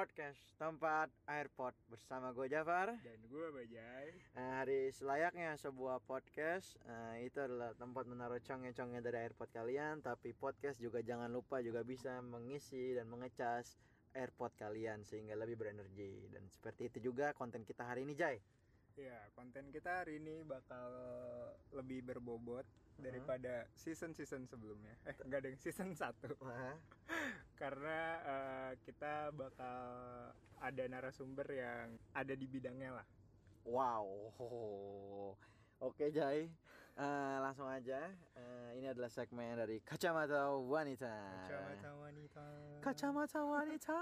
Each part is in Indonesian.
Podcast tempat airport bersama gue Jafar. Dan gue Bajai Nah, hari selayaknya sebuah podcast eh, itu adalah tempat menaruh conge-conge dari airport kalian. Tapi podcast juga jangan lupa juga bisa mengisi dan mengecas airport kalian sehingga lebih berenergi. Dan seperti itu juga konten kita hari ini Jai. Ya konten kita hari ini bakal lebih berbobot daripada season-season sebelumnya. Eh enggak deh season 1 Wah, Karena eh, kita bakal ada narasumber yang ada di bidangnya lah. Wow. Oke Jai, Eh, langsung aja. Eh, ini adalah segmen dari kacamata wanita. Kacamata wanita Kacamata wanita.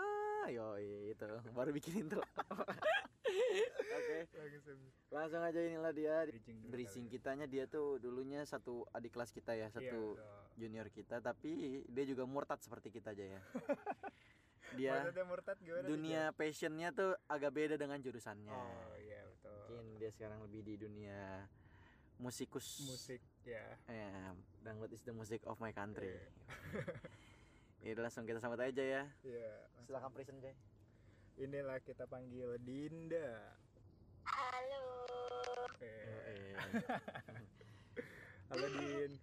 Yoi itu baru bikin intro. Oke, Langsung langsung aja inilah dia. Bridging ya. kitanya dia tuh dulunya satu adik kelas kita ya, satu betul. junior kita, tapi dia juga murtad seperti kita aja ya. dia murtad gimana dunia passionnya tuh agak beda dengan jurusannya. Oh iya betul Mungkin dia sekarang lebih di dunia musikus. Musik ya Ya, dangdut is the music of my country. Ya udah langsung kita sambut aja ya. Iya Silakan present Jay. Inilah kita panggil Dinda Halo. Oke Eh, Halo Din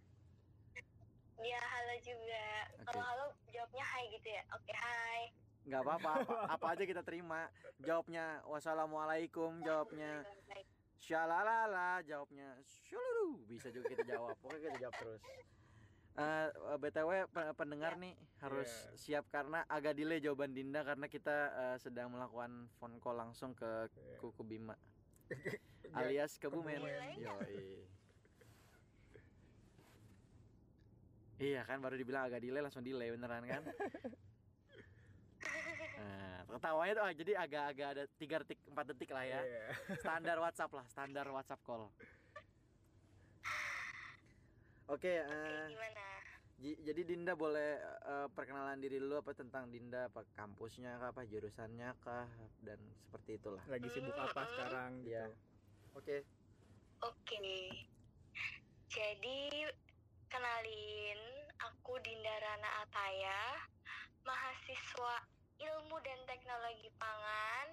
Ya, halo juga. Oke. Kalau halo jawabnya hai gitu ya. Oke, hai. nggak apa-apa, apa, apa aja kita terima. Jawabnya wassalamualaikum, jawabnya Baik. syalalala, jawabnya syululu. Bisa juga kita jawab. Pokoknya kita jawab terus. Eh, BTW pe- pendengar nih harus Iya. siap karena agak delay jawaban Dinda karena kita eh, sedang melakukan phone call langsung ke Iya. Kuku Bima alias Kebumen. Kebumen. Yoi. Iya kan baru dibilang agak delay langsung delay beneran kan? Nah, ketawanya tuh ah, jadi agak-agak ada 3 detik 4 detik lah ya. Iya. Standar WhatsApp lah, standar WhatsApp call. Oke, eh, Gimana? Jadi Dinda boleh eh, perkenalan diri dulu apa tentang Dinda apa kampusnya kah apa jurusannya kah dan seperti itulah. Lagi sibuk apa sekarang gitu Iya. Oke. Oke. Jadi kenalin aku Dinda Rana Ataya, mahasiswa Ilmu dan Teknologi Pangan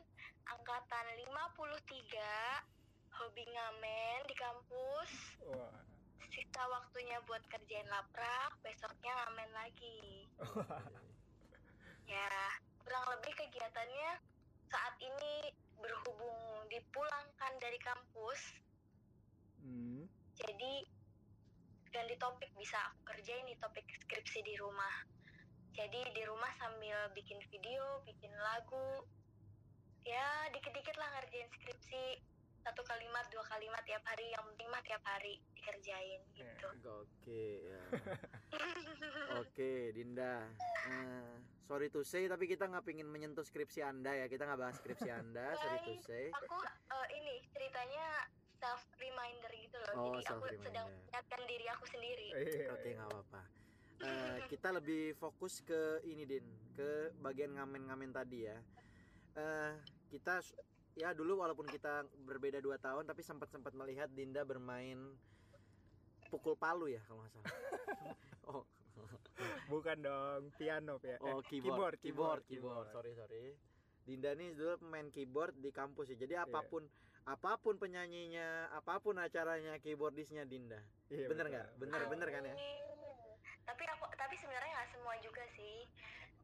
angkatan 53, hobi ngamen di kampus. Wah Sisa waktunya buat kerjain laprak, besoknya ngamen lagi. Ya, kurang lebih kegiatannya saat ini berhubung dipulangkan dari kampus, Hmm. jadi ganti topik bisa aku kerjain di topik skripsi di rumah. Jadi di rumah sambil bikin video, bikin lagu, ya dikit-dikit lah ngerjain skripsi satu kalimat dua kalimat tiap hari yang penting mah tiap hari dikerjain gitu. Oke ya. Oke Dinda. Eh, sorry to say tapi kita nggak pingin menyentuh skripsi anda ya. Kita nggak bahas skripsi anda. sorry to say. Aku eh, ini ceritanya self reminder gitu loh. Oh, Jadi aku sedang mengingatkan diri aku sendiri. Oke iya. nggak apa-apa. Eh, kita lebih fokus ke ini din, ke bagian ngamen-ngamen tadi ya. Eh kita ya dulu walaupun kita berbeda dua tahun tapi sempat sempat melihat Dinda bermain pukul palu ya kalau nggak salah. oh, Bukan dong, piano ya. oh Eh, keyboard, keyboard, keyboard, Sorry sorry. Dinda nih dulu pemain keyboard di kampus ya. Jadi apa pun apa pun penyanyinya, apa pun acaranya keyboardisnya Dinda. Iya, bener nggak? Bener bener kan ya? Tapi aku tapi sebenarnya nggak semua juga sih.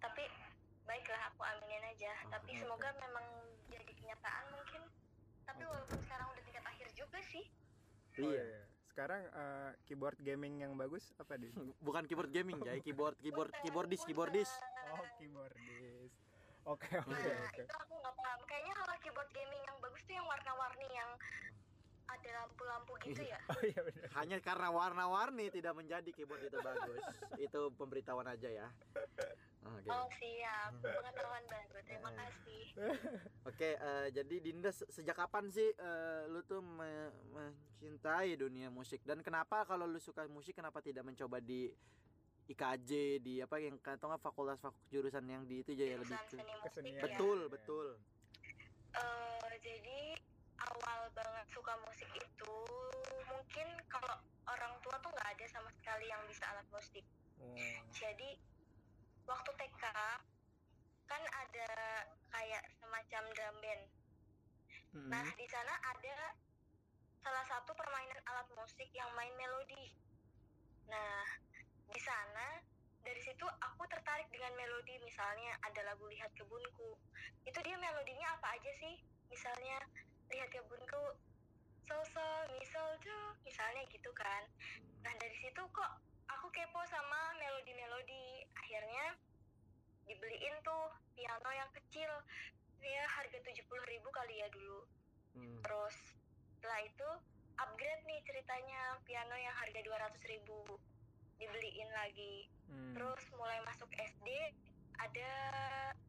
Tapi baiklah aku aminin aja. Oh, tapi semoga memang jadi kenyataan mungkin. Tapi walaupun sekarang udah tingkat akhir juga sih. Oh, Iya. iya. Sekarang eh, keyboard gaming yang bagus apa di? Bukan keyboard gaming, Jay. Keyboard, keyboard, keyboardis, keyboardis. Oh, keyboardist. Oke, oke, Nah, oke. itu aku nggak paham. Kayaknya kalau keyboard gaming yang bagus tuh yang warna-warni yang ada lampu-lampu gitu ya. Oh iya benar. Hanya karena warna-warni tidak menjadi keyboard itu bagus. itu pemberitahuan aja ya. Oke. Oh siap, pengetahuan baru. Terima kasih. Oke, eh, jadi Dinda se- sejak kapan sih eh, lu tuh me- mencintai dunia musik dan kenapa kalau lu suka musik kenapa tidak mencoba di IKJ di apa yang atau nggak fakultas fakultas jurusan yang di itu aja ya lebih seni musik kesenian. ya. betul Eh, awal banget suka musik itu mungkin kalau orang tua tuh nggak ada sama sekali yang bisa alat musik. Oh. Jadi waktu TK kan ada kayak semacam drum band. Mm-mm. Nah, di sana ada salah satu permainan alat musik yang main melodi. Nah, di sana dari situ aku tertarik dengan melodi misalnya ada lagu lihat kebunku. Itu dia melodinya apa aja sih? Misalnya lihat kebunku sol sol mi sol do misalnya gitu kan. Nah, dari situ kok aku kepo sama melodi-melodi. Akhirnya dibeliin tuh piano yang kecil. Ya harga 70.000 kali ya dulu. Hmm. Terus setelah itu upgrade nih ceritanya piano yang harga 200.000 ribu dibeliin lagi. Hmm. Terus mulai masuk SD ada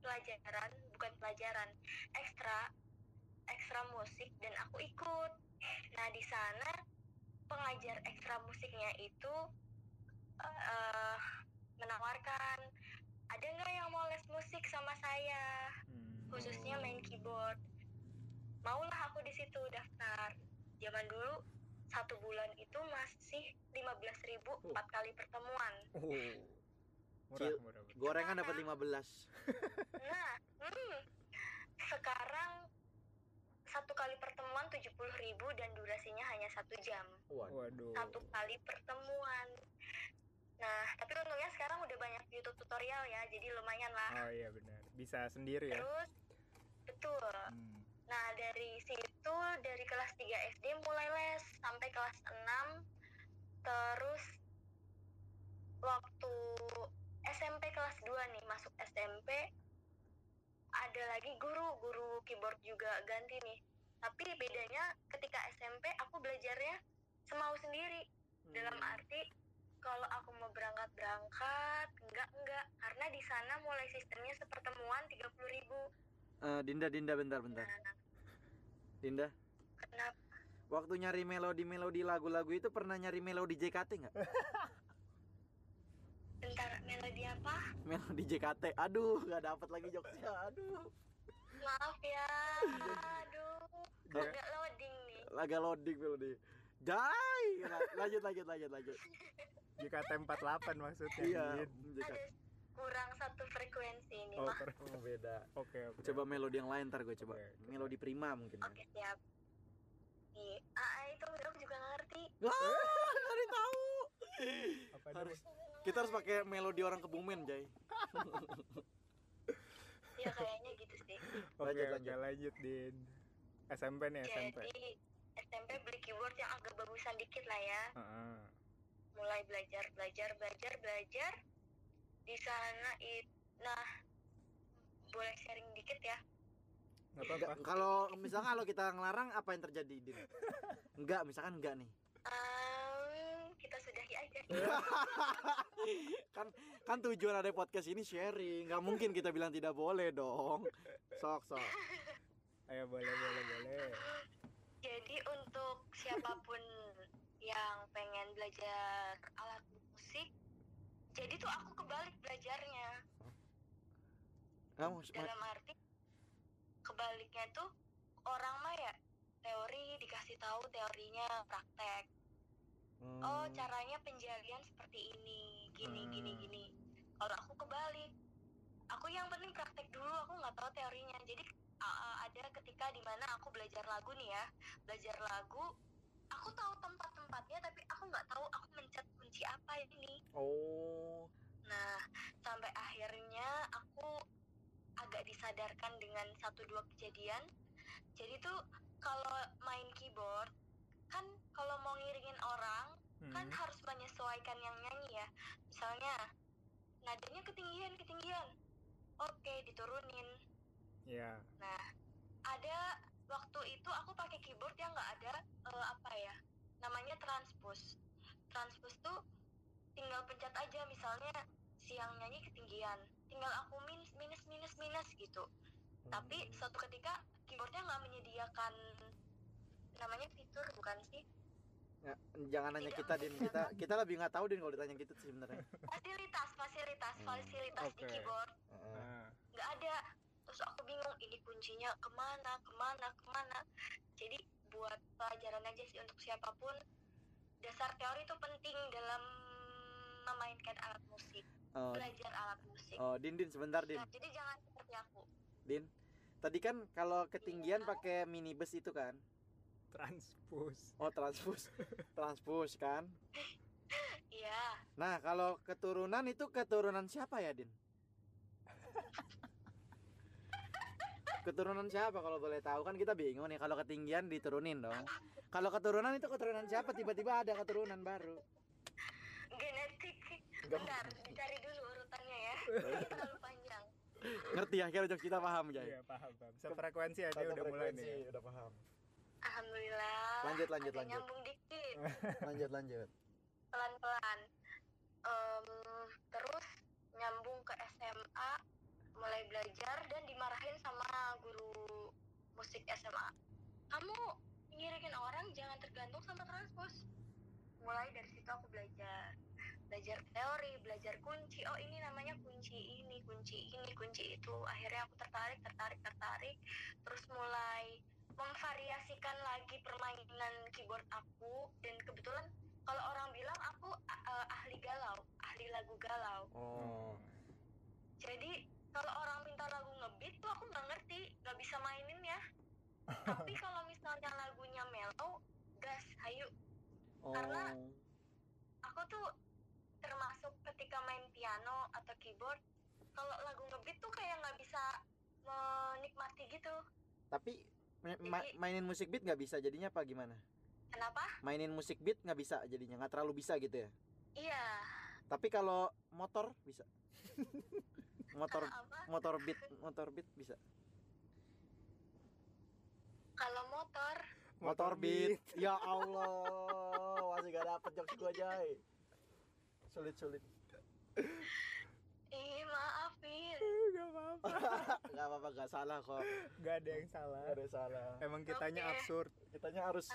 pelajaran bukan pelajaran ekstra ekstra musik dan aku ikut. Nah di sana pengajar ekstra musiknya itu eh, menawarkan ada nggak yang mau les musik sama saya Hmm. khususnya main keyboard. Maulah aku di situ daftar. Zaman dulu satu bulan itu masih 15.000 empat kali pertemuan. Oh. Murah, Cil- murah, murah. Gorengan dapat 15. Nah, hmm, sekarang satu kali pertemuan 70.000 dan durasinya hanya satu jam. Waduh. Waduh. Satu kali pertemuan. Nah, tapi untungnya sekarang udah banyak YouTube tutorial ya, jadi lumayan lah. Oh iya benar. Bisa sendiri ya. Terus, betul. Hmm. Nah, dari situ dari kelas 3 SD mulai les sampai kelas 6. Terus waktu SMP kelas 2 nih, masuk SMP ada lagi guru, guru keyboard juga ganti nih. Tapi bedanya ketika SMP aku belajarnya semau sendiri. Dalam Hmm. arti kalau aku mau berangkat berangkat, enggak enggak karena di sana mulai sistemnya sepertemuan 30.000 Eh, Dinda, Dinda, bentar, bentar. Nah, Dinda, kenapa? waktu nyari melodi-melodi lagu-lagu itu pernah nyari melodi JKT nggak? Bentar, melodi apa? Melodi JKT. Aduh, nggak dapat lagi jokesnya. Aduh. Maaf ya. Aduh. Agak loading nih. Laga loading melodi. Jai. La- Lanjut, lanjut, lanjut, lanjut. Jika T48 maksudnya. Iya. JKT. Ada kurang satu frekuensi ini Oh, mah. Oh, beda. Oke, oke. Coba melodi yang lain ntar gue coba. Oke, oke. Melodi prima mungkin. Oke, siap. Nih, ah, itu aku juga nggak ngerti. Wah, nggak tahu. Apa Harus dulu? Kita harus pakai melodi orang kebumen, Jay. Ya kayaknya gitu sih. Oke, Lanjut, oke, lanjut. lanjut, Din. SMP nih, SMP. Jadi SMP beli keyboard yang agak bagusan dikit lah ya. Heeh. Mulai belajar, belajar, belajar, belajar. Di sana it, nah boleh sharing dikit ya. Enggak, apa-apa. kalau misalkan kalau kita ngelarang apa yang terjadi, Din? Enggak, misalkan enggak nih. Kita sudahi aja. kan kan tujuan ada podcast ini sharing nggak mungkin kita bilang tidak boleh dong sok sok Ayo boleh, boleh, boleh. Jadi untuk siapa pun yang pengen belajar alat musik, jadi tuh aku kebalik belajarnya. kamu Dalam arti kebaliknya tuh orang mah ya teori dikasih tahu teorinya praktek. Hmm, Oh caranya penjalian seperti ini, gini gini Hmm. gini. Kalau aku kebalik, aku yang penting praktek dulu. Aku nggak tahu teorinya. Jadi uh, ada ketika di mana aku belajar lagu nih ya, belajar lagu. Aku tahu tempat-tempatnya, tapi aku nggak tahu aku mencet kunci apa ini. oh Nah, sampai akhirnya aku agak disadarkan dengan satu dua kejadian. Jadi tuh kalau main keyboard kan kalau mau ngiringin orang kan Hmm. harus menyesuaikan yang nyanyi ya. Misalnya nadanya ketinggian ketinggian. Oke, diturunin. Ya. Nah, ada waktu itu aku pakai keyboard yang nggak ada eh, apa ya? Namanya transpose. Transpose tuh tinggal pencet aja misalnya siang nyanyi ketinggian. Tinggal aku minus minus minus minus gitu. Tapi suatu ketika keyboardnya nggak menyediakan namanya fitur bukan sih? Ya, jangan nanya kita din. Kita kita lebih nggak tahu din kalau ditanya gitu sih sebenarnya. Fasilitas fasilitas Hmm, fasilitas di oke. keyboard. Heeh. Nggak ada. Terus aku bingung ini kuncinya ke mana ke mana ke mana? Jadi buat pelajaran aja sih untuk siapa pun dasar teori itu penting dalam memainkan alat musik. Oh, belajar alat musik. oh din din sebentar din. Nah, jadi jangan seperti aku. Din tadi kan kalau ketinggian pakai minibus itu kan transpose oh transpus. Transpus kan? Iya, nah kalau keturunan itu keturunan siapa ya din? Keturunan siapa kalau boleh tahu? Kan kita bingung nih kalau ketinggian diturunin dong. Kalau keturunan itu keturunan siapa? Tiba-tiba ada keturunan baru. Genetik. Enggak. Bentar, dicari dulu urutannya ya. Ini terlalu panjang. ngerti ya kira kita paham Jay iya paham paham. Sefrekuensi aja Satu udah mulai nih. ya. udah paham Alhamdulillah. Lanjut, lanjut, lanjut. Nyambung dikit, lanjut lanjut pelan-pelan. Em, terus nyambung ke SMA, mulai belajar dan dimarahin sama guru musik SMA. Kamu ngirikin orang jangan tergantung sama transpos. Mulai dari situ aku belajar belajar teori, belajar kunci. Oh ini namanya kunci ini, kunci ini, kunci itu. Akhirnya aku tertarik, tertarik, tertarik. Terus mulai memvariasikan lagi permainan keyboard aku dan kebetulan kalau orang bilang aku uh, ahli galau, ahli lagu galau. oh Jadi kalau orang minta lagu ngebeat tuh aku nggak ngerti, nggak bisa mainin ya. Tapi kalau misalnya lagunya mellow, gas, hayu. oh Karena- Aku tuh termasuk ketika main piano atau keyboard, kalau lagu ngebeat tuh kayak nggak bisa menikmati gitu. tapi ma- ma- mainin musik beat nggak bisa jadinya apa gimana? Kenapa? mainin musik beat nggak bisa jadinya nggak terlalu bisa gitu ya? Iya. tapi kalau motor bisa. Motor motor beat motor beat bisa. Kalau motor, motor beat. ya Allah masih gak dapet jokes gua Jay. Sulit sulit. Ih maafin. Gak apa-apa. Nggak apa apa nggak salah kok. Gak ada yang salah. Nggak ada yang salah. Emang kitanya Oke. absurd. Kitanya harus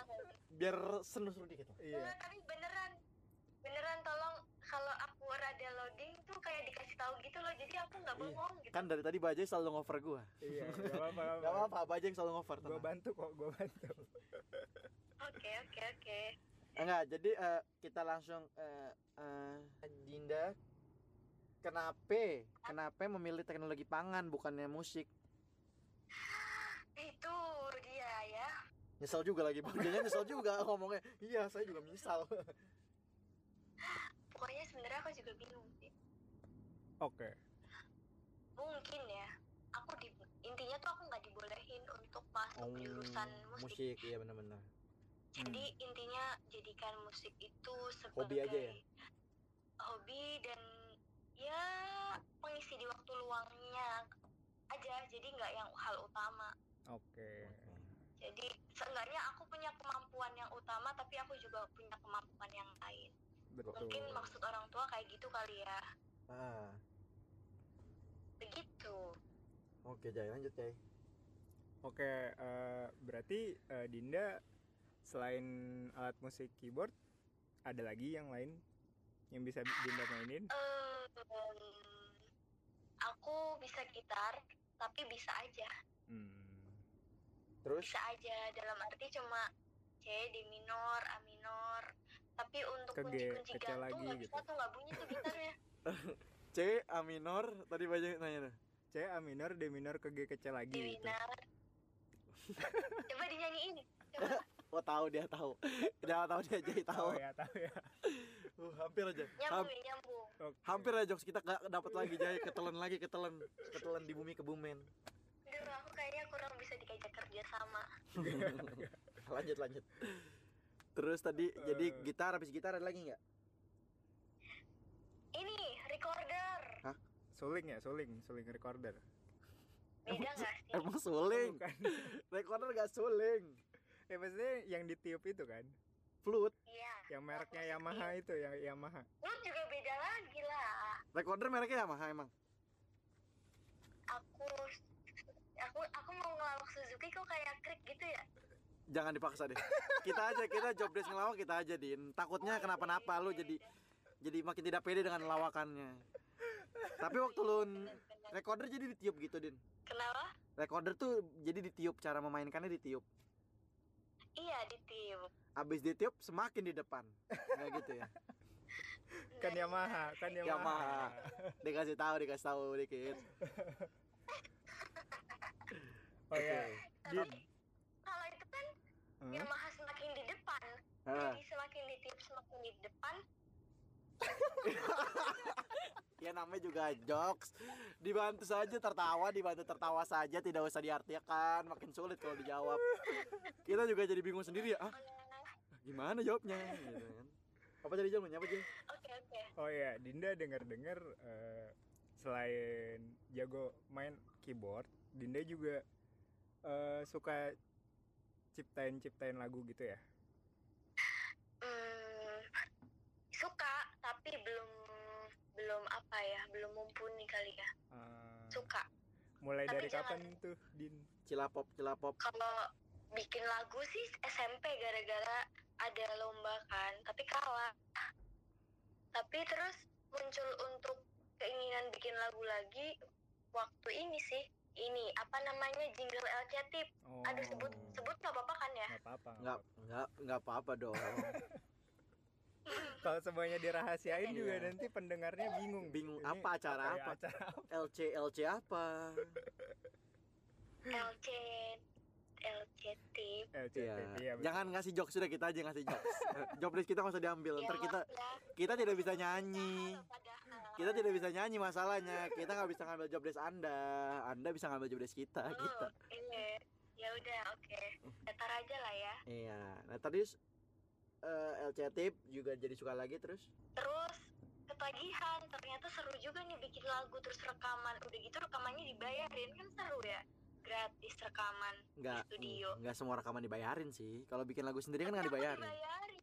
biar seru seru dikit. Iya. Enggak, tapi beneran beneran tolong kalau aku rada loading tuh kayak dikasih tahu gitu loh jadi aku nggak Iya. bengong gitu. Kan dari tadi Bajai selalu ngover gua. Iya gak apa-apa nggak apa apa Bajai yang selalu ngover Gue tenang. bantu kok gue bantu. Oke oke oke. Enggak jadi eh, kita langsung eh, eh, Dinda kenapa kenapa memilih teknologi pangan bukannya musik? Itu dia ya nyesel juga lagi Bajainya nyesel juga ngomongnya. Iya saya juga misal pokoknya sebenarnya aku juga bingung sih. Oke. Mungkin ya aku di intinya tuh aku nggak dibolehin untuk masuk jurusan musik. Oh, musik. Iya benar-benar. Jadi intinya jadikan musik itu sebagai Hobi aja ya? hobi dan ya pengisi di waktu luangnya aja jadi nggak yang hal utama. Oke. Jadi seenggaknya aku punya kemampuan yang utama tapi aku juga punya kemampuan yang lain. Betul. Mungkin maksud orang tua kayak gitu kali ya. Ah. Begitu. Oke Jai lanjut Jai. Oke eh, berarti eh, Dinda selain alat musik keyboard ada lagi yang lain yang bisa Dinda mainin? Em, aku bisa gitar tapi bisa aja Hmm. terus bisa aja dalam arti cuma C D minor A minor tapi untuk kunci-kunci gantung nggak gitu. bisa tuh nggak bunyi tuh gitarnya C A minor tadi Bajai nanya tuh C A minor D minor ke G ke C lagi D gitu. minor coba dinyanyiin coba oh tahu dia tahu dia tahu dia Jai tahu Tahu ya, tahu ya. Uh, hampir aja. Nyambung Ham- ya nyambung. Oke. hampir aja jokes kita gak dapat lagi Jai ketelan lagi ketelan. Ketelan di bumi kebumen Duh, aku kayaknya kurang bisa diajak kerja sama. Lanjut lanjut. Terus tadi jadi Eh. gitar habis gitar ada lagi nggak? Ini recorder. Suling ya, suling, suling recorder. beda nggak sih? emang suling? Bukan. recorder gak suling? Ya maksudnya yang ditiup itu kan, flute. Iya yang mereknya Yamaha itu, yang Yamaha. lu juga beda lagi lah. Recorder mereknya Yamaha emang? Aku aku aku mau ngelawak Suzuki kok kayak krik gitu ya? Jangan dipaksa deh. Kita aja kita job desk ngelawak kita aja din. Takutnya kenapa-napa lu jadi jadi makin tidak pede dengan lawakannya. Tapi waktu lu recorder jadi ditiup gitu din. Kenapa? Recorder tuh jadi ditiup cara memainkannya ditiup iya ditiup abis ditiup semakin di depan nggak gitu ya Kan Yamaha, kan Yamaha. Yamaha. dikasih tahu dikasih tahu dikit Oh ya, Oke. Din. Tapi kalau itu kan Hah? Yamaha semakin di depan. Jadi semakin ditip semakin di depan. ya namanya juga jokes. Dibantu saja tertawa, dibantu tertawa saja, tidak usah diartikan. Makin sulit kalau dijawab. Kita juga jadi bingung sendiri ya. Ah, gimana jawabnya? Gitu kan. Apa tadi jawabnya? Apa Jay? Oke oke. Oh ya, Dinda dengar-dengar eh, selain jago main keyboard, Dinda juga eh, suka ciptain-ciptain lagu gitu ya. Hmm, suka tapi belum belum apa ya belum mumpuni kali ya Eh, suka mulai Tapi dari jangan- kapan tuh, Din? Cilapop, cilapop. kalau bikin lagu sih SMP gara-gara ada lomba kan tapi kalah tapi terus muncul untuk keinginan bikin lagu lagi waktu ini sih ini apa namanya jingle LC tip Oh, aduh sebut sebut nggak apa-apa kan ya nggak apa-apa. nggak Enggak, apa-apa. enggak, enggak apa-apa dong. Kalau semuanya dirahasiain Iya. juga nanti pendengarnya bingung. Bingung Ini apa, acara ya, apa? acara apa? LC, LC apa? LC LC tip LCT, Iya. iya, betul. Jangan ngasih jokes sudah kita aja ngasih jokes. Jobless kita nggak usah diambil. Ya, Ntar kita maaf ya. kita tidak bisa nyanyi. Kita tidak bisa nyanyi masalahnya. Kita nggak bisa ngambil jobless Anda. Anda bisa ngambil jobless kita. Oh, Kita. iya. Ya udah, oke. Datar aja lah ya. Iya. Nah tadi eh, LC tip juga jadi suka lagi terus. Terus ketagihan, ternyata seru juga nih bikin lagu terus rekaman. Udah gitu rekamannya dibayarin kan seru ya. Gratis rekaman Nggak di studio. nggak semua rekaman dibayarin sih. Kalau bikin lagu sendiri kan nggak dibayarin. dibayarin.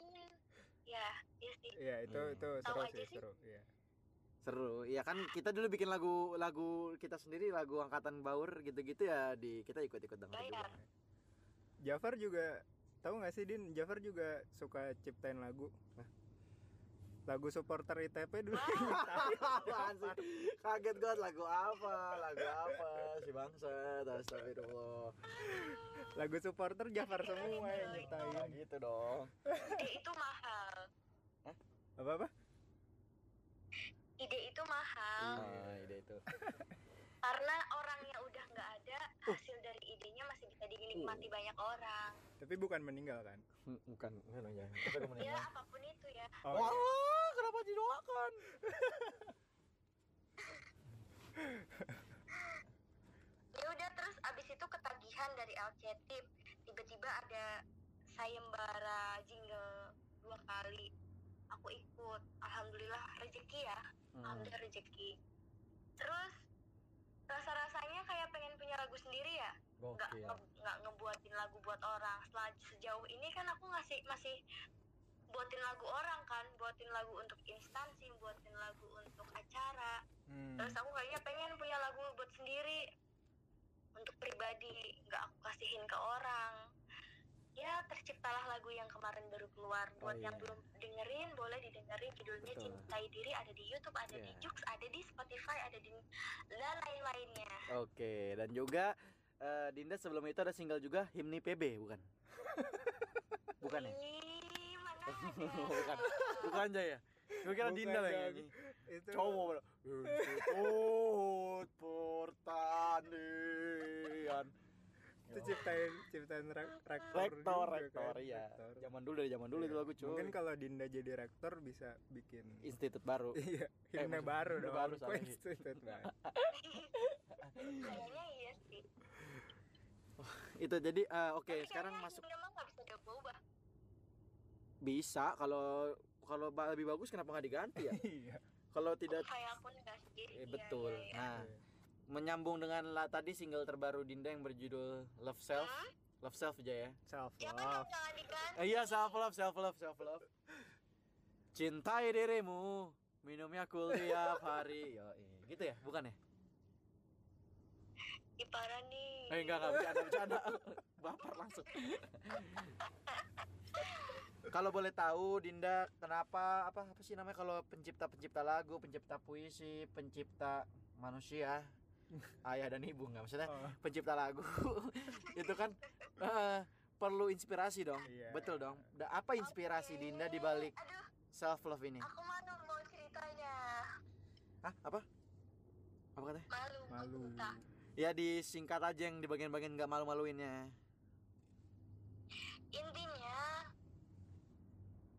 Ya, iya sih. Iya, itu Iya. itu seru sih, sih. seru. Iya. Seru. Iya kan kita dulu bikin lagu lagu kita sendiri lagu angkatan baur gitu-gitu ya di kita ikut-ikut juga. Bayar. Jafar juga tahu nggak sih Din? Jafar juga suka ciptain lagu. Lagu supporter ITP dulu. Apaan sih? Kaget gue lagu apa? Lagu apa? Si bangsa, astagfirullah. lagu supporter Jafar semua yang nyiptain. Nggak gitu dong. Ide itu mahal. Apa apa? Ide itu mahal. Nah, ide itu. Karena udah nggak ada, hasil dari idenya masih bisa dinikmati banyak orang. Tapi bukan meninggal kan? Hmm, Bukan. Kita udah Ya apa pun itu ya. Oh, Wah, iya. kenapa didoakan? ya udah terus abis itu ketagihan dari LC Tip tiba-tiba ada sayembara jingle dua kali aku ikut alhamdulillah rezeki ya Hmm. alhamdulillah rezeki terus rasa-rasanya kayak pengen punya lagu sendiri ya? Nggak nge- nggak ngebuatin lagu buat orang. Setelah sejauh ini kan aku ngasih masih buatin lagu orang kan. Buatin lagu untuk instansi buatin lagu untuk acara. Hmm. terus aku kayaknya pengen punya lagu buat sendiri. Untuk pribadi nggak aku kasihin ke orang ya terciptalah lagu yang kemarin baru keluar buat Oh, yang iya. belum dengerin boleh didengerin judulnya Betul. cintai diri ada di YouTube ada di Iya. Jux ada di Spotify ada di dan lain-lainnya Oke, dan juga eh, Dinda sebelum itu ada single juga Himni PB, bukan? bukan ya? Ih, mana ada bukan. Bukan aja ya? Gue kira Bukan, Dinda lah yang nyanyi. Itu Cowok. Institut Pertanian. Itu ciptain ciptain rek- rektor Rektor, juga rektor kan, ya. rektor. Zaman dulu dari zaman dulu itu Iya. lagu cuy. Mungkin kalau Dinda jadi rektor bisa bikin Institut baru. iya himne maksud- baru dong. baru, institut baru. kayaknya iya sih itu jadi eh, oke Tapi sekarang masuk nggak bisa kalau kalau lebih bagus kenapa nggak diganti ya? Iya. kalau tidak kayak aku enggak sih eh, Iya, betul. iya, iya. Nah, menyambung dengan la, tadi single terbaru Dinda yang berjudul Love Self. Hmm? Love Self aja ya. Self jangan dong love. jangan diganti Eh, iya self love, self love, self love. Cintai dirimu, minumnya cool tiap hari. Yo, gitu ya, bukan ya? Ipara nih Eh enggak enggak bercanda bercanda. Baper langsung. kalau boleh tahu Dinda kenapa apa apa sih namanya kalau pencipta-pencipta lagu, pencipta puisi, pencipta manusia, ayah dan ibu nggak maksudnya Oh, pencipta lagu itu kan eh, perlu inspirasi dong. Iya. Betul dong. Da- apa inspirasi Oke. Dinda di balik aduh self love ini? aku malu mau ceritanya Hah? Apa? Apa katanya? malu mau malu. cerita Ya disingkat aja yang di bagian-bagian nggak malu-maluinnya. intinya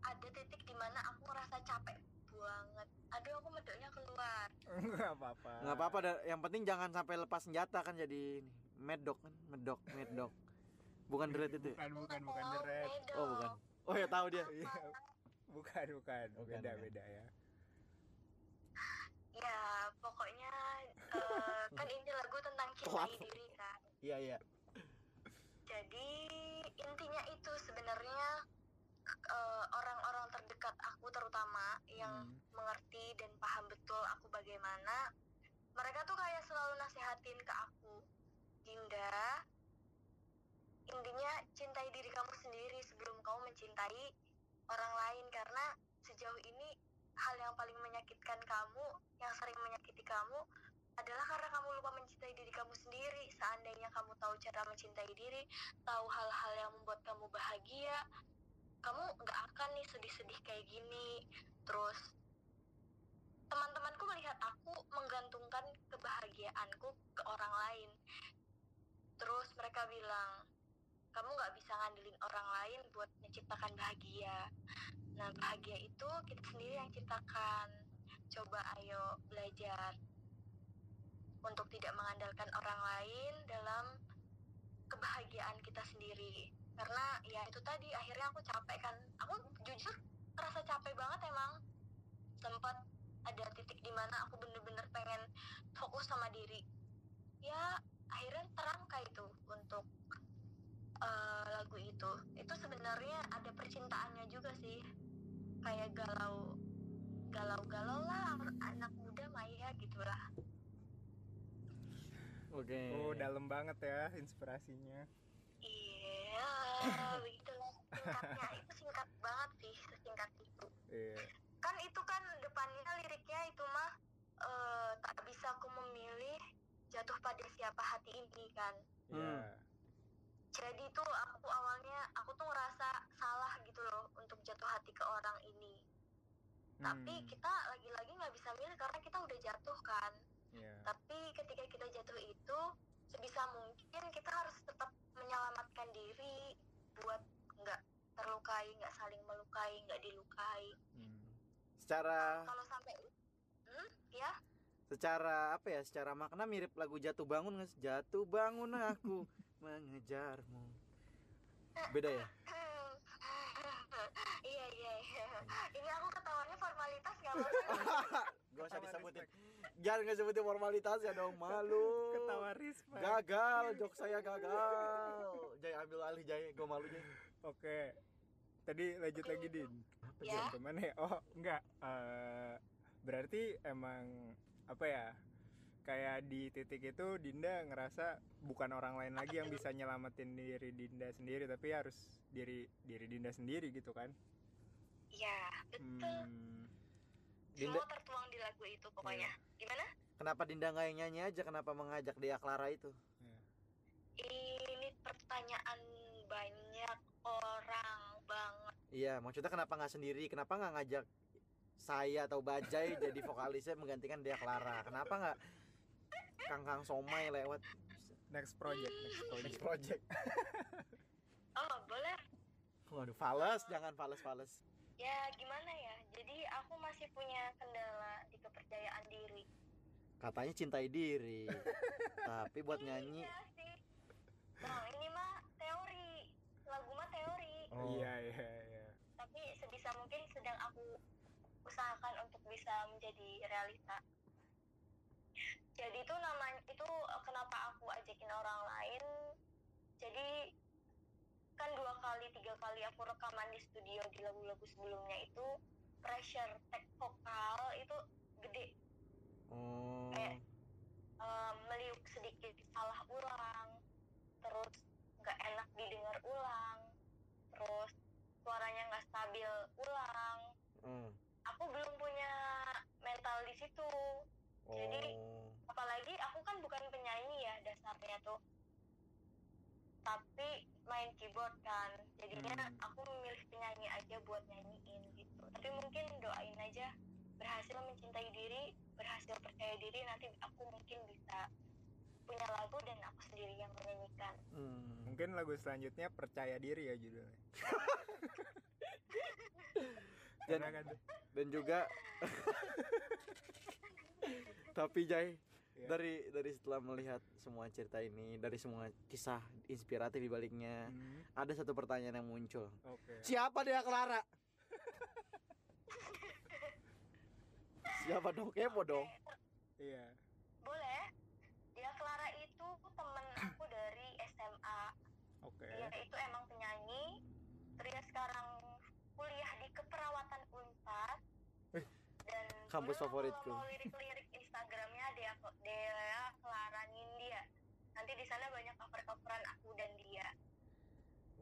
ada titik di mana aku ngerasa capek banget aduh aku medoknya keluar nggak apa-apa Nggak apa-apa, dah. yang penting jangan sampai lepas senjata kan jadi ini. medok kan, medok, medok. Bukan dread itu. ya? bukan bukan bukan deret. Oh, bukan. Oh ya tahu dia. iya bukan bukan Bukan, beda bukan. beda ya ya pokoknya eh, kan ini lagu tentang cintai diri kan Iya, iya. jadi intinya itu sebenarnya eh, orang-orang terdekat aku terutama yang Hmm. mengerti dan paham betul aku bagaimana mereka tuh kayak selalu nasehatin ke aku Dinda intinya cintai diri kamu sendiri sebelum kamu mencintai orang lain karena sejauh ini hal yang paling menyakitkan kamu yang sering menyakiti kamu adalah karena kamu lupa mencintai diri kamu sendiri seandainya kamu tahu cara mencintai diri tahu hal-hal yang membuat kamu bahagia kamu nggak akan nih sedih-sedih kayak gini. Terus teman-temanku melihat aku menggantungkan kebahagiaanku ke orang lain. Terus mereka bilang kamu nggak bisa ngandelin orang lain buat menciptakan bahagia. Nah bahagia itu kita sendiri yang ciptakan. Coba ayo belajar untuk tidak mengandalkan orang lain dalam kebahagiaan kita sendiri karena ya itu tadi akhirnya aku capek kan. Aku jujur ngerasa capek banget emang. Sempat ada titik di mana aku bener-bener pengen fokus sama diri. Ya akhirnya terangkai itu untuk eh, lagu itu. Itu sebenarnya ada percintaannya juga sih. Kayak galau galau-galau lah anak muda Maya gitulah. Oke. oh dalam banget ya inspirasinya iya begitulah. Singkatnya itu singkat banget sih sesingkat itu. Iya. Kan itu kan depannya liriknya itu mah eh, tak bisa aku memilih jatuh pada siapa hati ini kan. Iya. Jadi tuh aku awalnya aku tuh ngerasa salah gitu loh untuk jatuh hati ke orang ini. Tapi Hmm, kita lagi-lagi nggak bisa milih karena kita udah jatuh kan. Iya. Tapi ketika kita jatuh itu sebisa mungkin kita harus tetap menyelamatkan diri buat nggak terlukai nggak saling melukai nggak dilukai Hmm. Secara kalau sampai hmm ya secara apa ya? Secara makna mirip lagu Jatuh Bangun nggak? Jatuh bangun aku mengejarmu. Beda ya? iya iya iya ini aku ketawanya formalitas nggak apa-apa Gak usah disebutin. Jangan nggak sebutin formalitas ya dong, malu. ketawa respect Gagal, jok saya gagal. Jay ambil alih Jay, gue malu Jay. oke. Tadi lanjut lagi din. Ya. Ke mana ya? Oh enggak. Eh, berarti emang apa ya kayak di titik itu Dinda ngerasa bukan orang lain lagi yang bisa nyelamatin diri Dinda sendiri tapi harus diri diri Dinda sendiri gitu kan? Iya betul. Hmm, Dinda, semua tertuang di lagu itu pokoknya gimana kenapa Dinda nggak yang nyanyi aja? Kenapa mengajak Dea Clara itu? ini pertanyaan banyak orang banget Iya, maksudnya kenapa nggak sendiri? Kenapa nggak ngajak saya atau Bajai jadi vokalisnya menggantikan Dea Clara? Kenapa nggak Kang Kang Somai lewat next project next project next project? oh boleh Waduh, fales, jangan fales-fales. ya gimana ya jadi aku masih punya kendala di kepercayaan diri. Katanya cintai diri, tapi buat nyanyi. iya sih. Bang ini mah teori. Lagu mah teori. Oh. iya iya iya. Tapi sebisa mungkin sedang aku usahakan untuk bisa menjadi realita. Jadi itu namanya itu eh, kenapa aku ajakin orang lain. Jadi kan dua kali tiga kali aku rekaman di studio di lagu-lagu sebelumnya itu pressure tag vokal itu gede. Oh, Kayak- eh, meliuk sedikit salah ulang terus nggak enak didengar ulang terus suaranya nggak stabil ulang. Hmm. aku belum punya mental di situ. Jadi- oh, apalagi aku kan bukan penyanyi ya dasarnya tuh. Tapi main keyboard kan. Jadinya Hmm. aku memilih penyanyi aja buat nyanyiin tapi mungkin doain aja berhasil mencintai diri berhasil percaya diri nanti aku mungkin bisa punya lagu dan aku sendiri yang menyanyikan Hmm. Mungkin lagu selanjutnya percaya diri ya judulnya. Dan, kan dan juga tapi Jay Iya. dari dari setelah melihat semua cerita ini dari semua kisah inspiratif di baliknya Hmm, ada satu pertanyaan yang muncul Oke. siapa dia Clara siapa dong? Kepo dong. Iya. boleh. Dia Clara itu temen aku dari SMA Oke. dia itu emang penyanyi. Dia sekarang kuliah di keperawatan Unpad. Eh, dan kampus favoritku. kalau mau lirik-lirik Instagramnya dia dia Clara Nindya. Nanti di sana banyak cover-coveran aku dan dia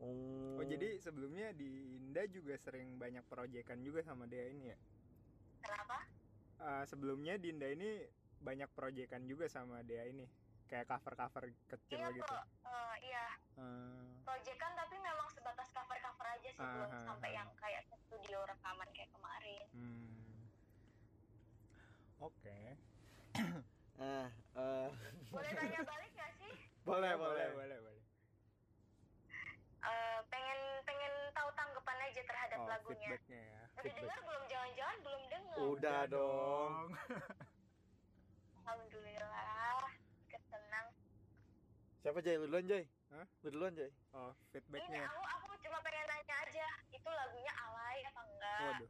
oh, Oh jadi sebelumnya di Indah juga sering banyak proyekan juga sama dia ini ya? kenapa Eh, sebelumnya Dinda ini banyak proyekan juga sama dia ini kayak cover-cover kecil iya gitu. Eh, iya Eh, proyekan tapi memang sebatas cover-cover aja sih belum Aha, sampai aha. yang kayak studio rekaman kayak kemarin hmm. Oke. ah eh, boleh tanya balik gak sih boleh boleh boleh boleh boleh. Eh, pengen pengen tahu tanggapan aja terhadap Oh lagunya feedbacknya ya. udah feedback. dengar belum jangan-jangan belum dengar udah dong alhamdulillah ketenang siapa Jay lu duluan Jay Hah? lu duluan Jay Oh ini feedbacknya. aku aku cuma pengen nanya aja itu lagunya alay apa enggak Waduh.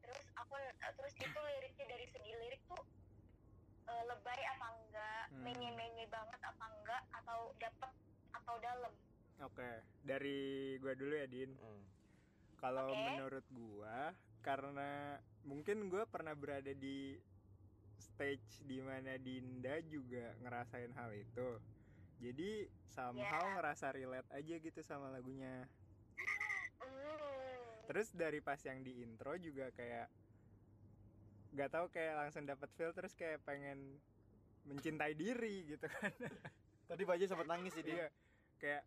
terus aku terus itu liriknya dari segi lirik tuh eh, lebay apa enggak Hmm. menye-menye banget apa enggak atau dapet atau dalam Oke. Dari gua dulu ya Din. Hmm. Kalau Oke. menurut gua karena mungkin gua pernah berada di stage di mana Dinda juga ngerasain hal itu. Jadi somehow Ya. ngerasa relate aja gitu sama lagunya. hmm. Terus dari pas yang di intro juga kayak gak tahu kayak langsung dapat feel terus kayak pengen mencintai diri gitu kan. tadi Baja sempat nangis sih dia Iya. Kayak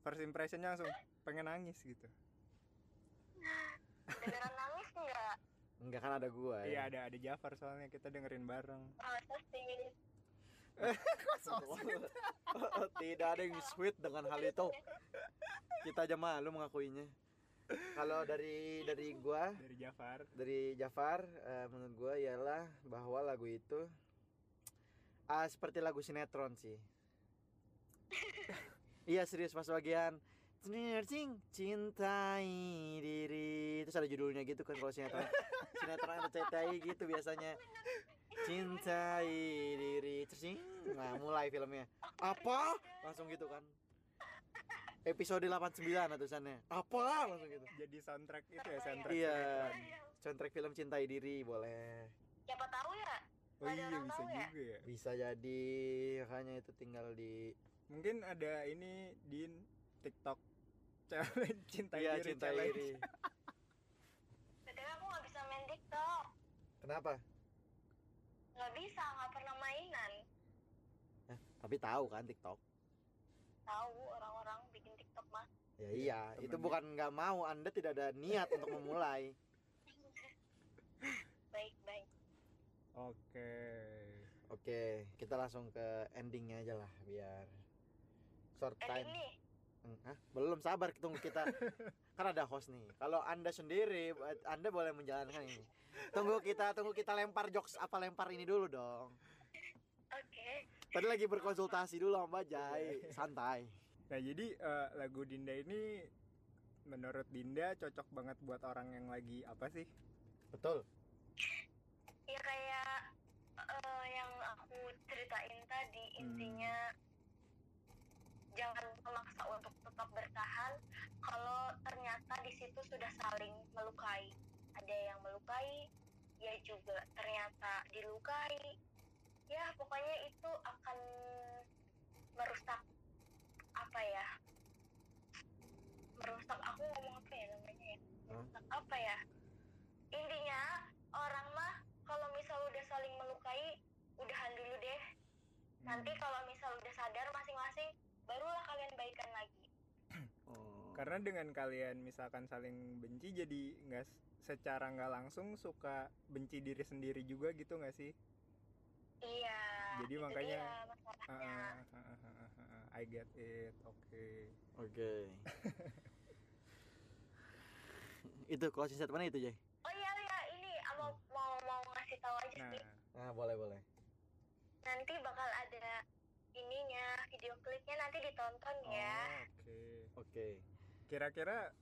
first impressionnya langsung pengen nangis gitu. Beneran nangis enggak enggak kan ada gua Iya ya ada ada Jafar soalnya kita dengerin bareng. masa sih tidak ada yang sweet dengan hal itu. Kita aja malu mengakuinya. Kalau dari dari gua Dari Jafar. dari Jafar eh, menurut gua ialah bahwa lagu itu ah seperti lagu sinetron sih. Iya serius pas bagian Cing, cintai diri. Terus ada judulnya gitu kan kalau sinetron. Sinetron cintai gitu biasanya. Cintai diri. Terus cing, nah mulai filmnya. Apa? Langsung gitu kan. Episode 89 tulisannya apa? Langsung gitu. Jadi soundtrack itu ya soundtrack. Iya. soundtrack film cintai diri boleh. Siapa tahu ya? Oh Ada iya orang bisa tahu ya? juga ya. bisa jadi. Makanya itu tinggal di Mungkin ada ini di TikTok challenge cinta iya diri cintai challenge. diri Tapi aku nggak bisa main TikTok. Kenapa? Nggak bisa nggak pernah mainan. Eh, tapi tahu kan TikTok? Tahu orang-orang bikin TikTok mah. Ya iya temennya. itu bukan nggak mau anda tidak ada niat untuk memulai. Baik baik. Oke. oke kita langsung ke endingnya aja lah biar short time. ending nih Hah? belum sabar tunggu kita. Kan ada host nih. Kalau anda sendiri anda boleh menjalankan ini. Tunggu kita tunggu kita lempar jokes apa lempar ini dulu dong. Oke. Tadi lagi berkonsultasi dulu sama Mbak Jai. Santai. Nah jadi eh, lagu Dinda ini menurut Dinda cocok banget buat orang yang lagi apa sih? betul. Ya kayak eh, yang aku ceritain tadi Hmm. intinya jangan memaksa untuk tetap bertahan kalau ternyata di situ sudah saling melukai. Ada yang melukai ya juga ternyata dilukai. Ya pokoknya itu akan merusak apa ya? Merusak aku ngomong apa ya namanya ya? Merusak apa ya? Intinya orang mah kalau misal udah saling melukai udahan dulu deh. Nanti Hmm. kalau misal udah sadar masing-masing barulah kalian baikan lagi oh. Karena dengan kalian misalkan saling benci jadi nggak secara nggak langsung suka benci diri sendiri juga gitu nggak sih? iya jadi itu makanya dia Ah, ah, ah, ah, ah, ah, I get it oke Oke. itu closing statement itu, Jay. oh iya iya ini ah, mau mau mau ngasih tahu aja nah sih Nah, boleh, boleh. nanti bakal ada ininya video klipnya nanti ditonton oh, ya oke Oke. Kira-kira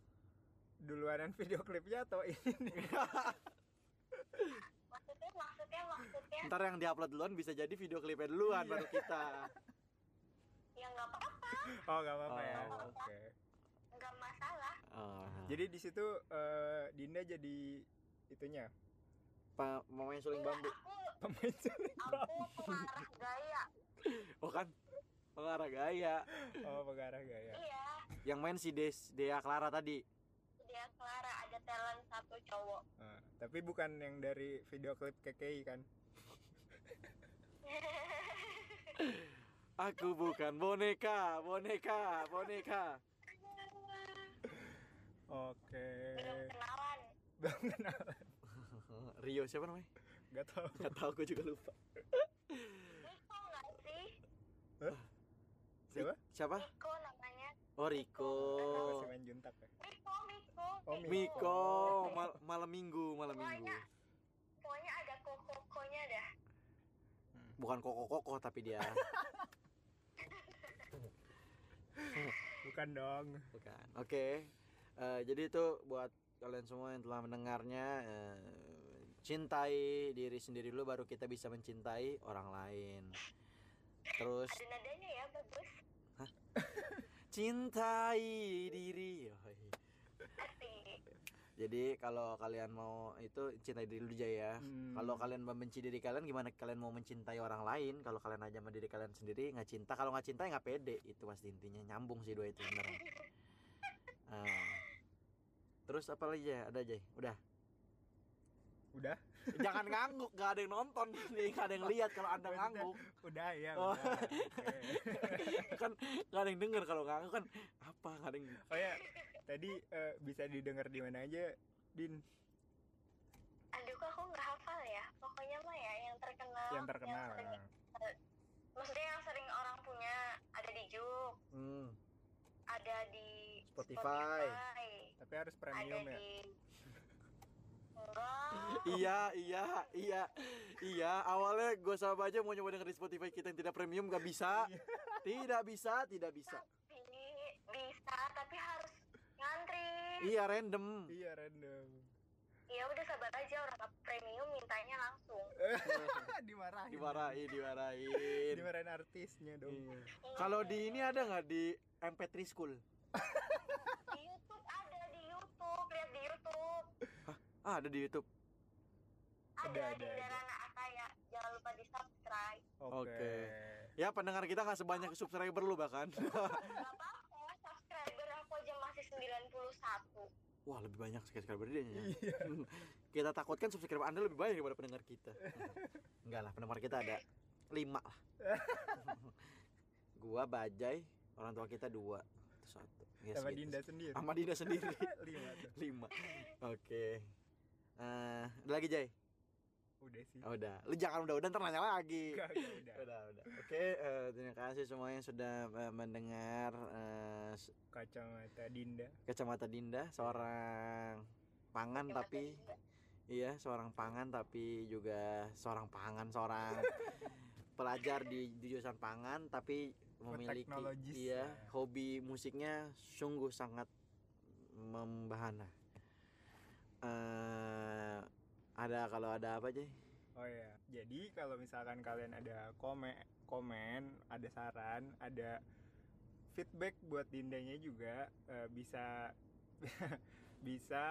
duluanan video klipnya atau ini nih? maksudnya maksudnya maksudnya Ntar yang diupload duluan bisa jadi video klipnya duluan baru kita. ya nggak apa-apa oh nggak apa-apa ya Oh. oke nggak masalah Oh. jadi di situ eh, Dinda jadi itunya Pak pemain suling Enggak, bambu. aku pemain suling aku pengarah gaya Oh kan? Pengarah gaya. oh pengarah gaya iya Yang main si Des, Dea Clara tadi. dia Clara ada talent satu cowok Ah, tapi bukan yang dari video klip KKI kan Aku bukan boneka, boneka, boneka. oke belum kenalan belum kenal Rio siapa namanya? nggak tahu Gak tahu, gue juga lupa. Niko nggak sih siapa Siapa? Niko Oh Rico. masih main juntak ya Miko Miko Oh, Miko, mal- malam minggu, malam minggu. Pokoknya pokoknya ada koko-kokonya dah Bukan koko-koko tapi dia. bukan dong Bukan. Oke. Eh, jadi itu buat kalian semua yang telah mendengarnya eh, cintai diri sendiri dulu baru kita bisa mencintai orang lain. Terus ada nadanya ya bagus cintai diri. Yoi. Jadi kalau kalian mau itu cintai diri dulu aja ya. Hmm. Kalau kalian membenci diri kalian gimana kalian mau mencintai orang lain? Kalau kalian aja sama diri kalian sendiri nggak cinta, kalau nggak cinta ya nggak pede. Itu pasti intinya nyambung sih dua itu sebenarnya. Ah. Terus apa lagi ya? Ada aja. Udah. udah Jangan ngangguk, gak ada yang nonton. Nih, gak ada yang lihat kalau anda ngangguk. udah ya Oh. kan gak ada yang denger kalau ngangguk kan apa gak ada yang oh ya tadi eh, bisa didengar di mana aja din? Aduh kok aku nggak hafal ya? Pokoknya mah ya yang terkenal yang terkenal sering, maksudnya yang sering orang punya ada di Juk hmm, ada di Spotify. Spotify, tapi harus ada premium ya? di iya iya iya iya. Awalnya gue sama aja mau nyoba denger di Spotify kita yang tidak premium gak bisa. Tidak bisa tidak bisa. Tapi bisa tapi harus ngantri. Iya random. Iya random. Ya udah sabar aja orang premium mintanya langsung. Dimarahin. Dimarahin dimarahin. Dimarahin artisnya dong. Iya. kalau di ini ada nggak di MP3 School di YouTube ada di YouTube lihat di YouTube ah ada di YouTube. Ada, Ada, di ada, ada. Darana Akaya jangan lupa di subscribe oke. Oke. ya pendengar kita nggak sebanyak subscriber lu bahkan. Gak apa-apa, subscriber aku aja masih 91 wah lebih banyak subscriber dia ya. iya. Kita takutkan subscriber anda lebih banyak daripada pendengar kita. Enggak lah pendengar kita ada lima lah. Gua bajai orang tua kita dua. Satu. Ya, sama segitu. Dinda sendiri. Sama Dinda sendiri. Lima tuh. Lima. Oke Eh, ada lagi Jay? Udah sih. Oh, udah. Lu jangan udah udah ntar nanya lagi. Enggak, enggak, udah. Udah udah. Oke eh, terima kasih semuanya sudah eh, mendengar eh, s- kacamata Dinda. Kacamata Dinda seorang pangan Terima tapi kasih. Iya, seorang pangan tapi juga seorang pangan, seorang pelajar di, di jurusan pangan tapi memiliki iya, ya. hobi musiknya sungguh sangat membahana. Eh ada kalau ada apa aja? Oh ya, jadi kalau misalkan kalian ada komen, komen, ada saran, ada feedback buat Dindanya juga eh, bisa bisa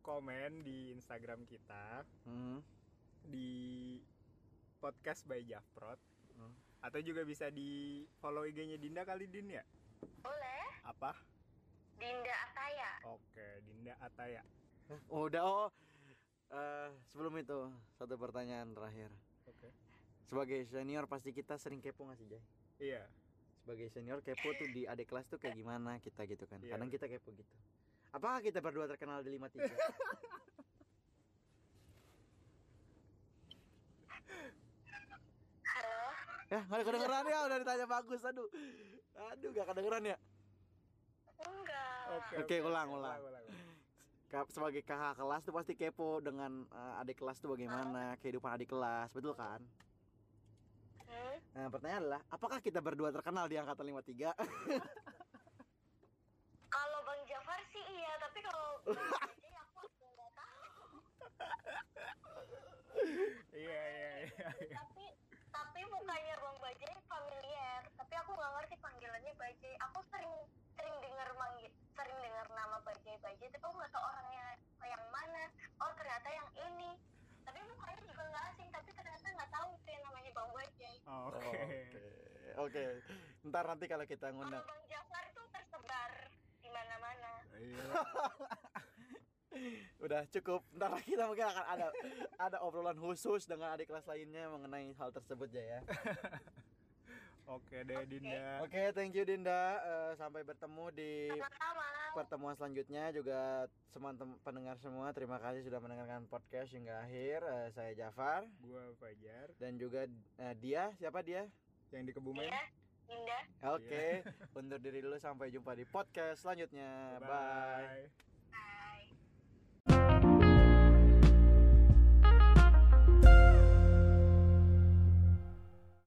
komen di Instagram kita Hmm. di podcast by Jafprot Hmm. atau juga bisa di follow IG-nya Dinda kali Din ya? Boleh, Apa? Dinda Ataya Oke, Dinda Ataya. Oh, udah oh. Eh, sebelum itu satu pertanyaan terakhir. Oke. Sebagai senior pasti kita sering kepo nggak sih, Jay? Iya. sebagai senior kepo tuh di adik kelas tuh kayak gimana kita gitu kan Iya, kadang kita kepo gitu apakah kita berdua terkenal di 53 Halo Ya, nggak kedengeran ya, udah ditanya bagus. Aduh. Aduh, gak kedengeran ya. Enggak. Oke, ulang, ulang. Ka- Sebagai kakak kelas tuh pasti kepo dengan eh, adik kelas tuh bagaimana kehidupan adik kelas, betul kan? Hmm? Nah, pertanyaan adalah, apakah kita berdua terkenal di angkatan 53? Kalau Bang Jafar sih iya, tapi kalau Bang Bajai aku nggak tahu. Iya, iya, iya. Tapi tapi mukanya Bang Bajai familiar, tapi aku nggak ngerti panggilannya Bajai. Aku sering sering dengar manggil, sering dengar nama Bajai Bajai, tapi aku nggak tahu orangnya yang mana. Oh ternyata yang ini. Tapi mukanya juga nggak asing, tapi ternyata nggak tahu itu yang namanya Bang Bajai. Oh, Oke. Oke. Ntar nanti kalau kita Kalau ngundang Bang Jafar tuh tersebar di mana-mana. Iya. udah cukup. Ntar lagi kita mungkin akan ada ada obrolan khusus dengan adik kelas lainnya mengenai hal tersebut ya ya. Oke deh Dinda. Oke, thank you Dinda. Eh, sampai bertemu di Sama-sama. pertemuan selanjutnya juga semua tem- pendengar semua terima kasih sudah mendengarkan podcast hingga akhir. Eh, saya Jafar Gua Fajar dan juga eh, dia siapa dia? yang di Kebumen. Iya, Oke, okay. undur diri dulu sampai jumpa di podcast selanjutnya. -bye. Bye.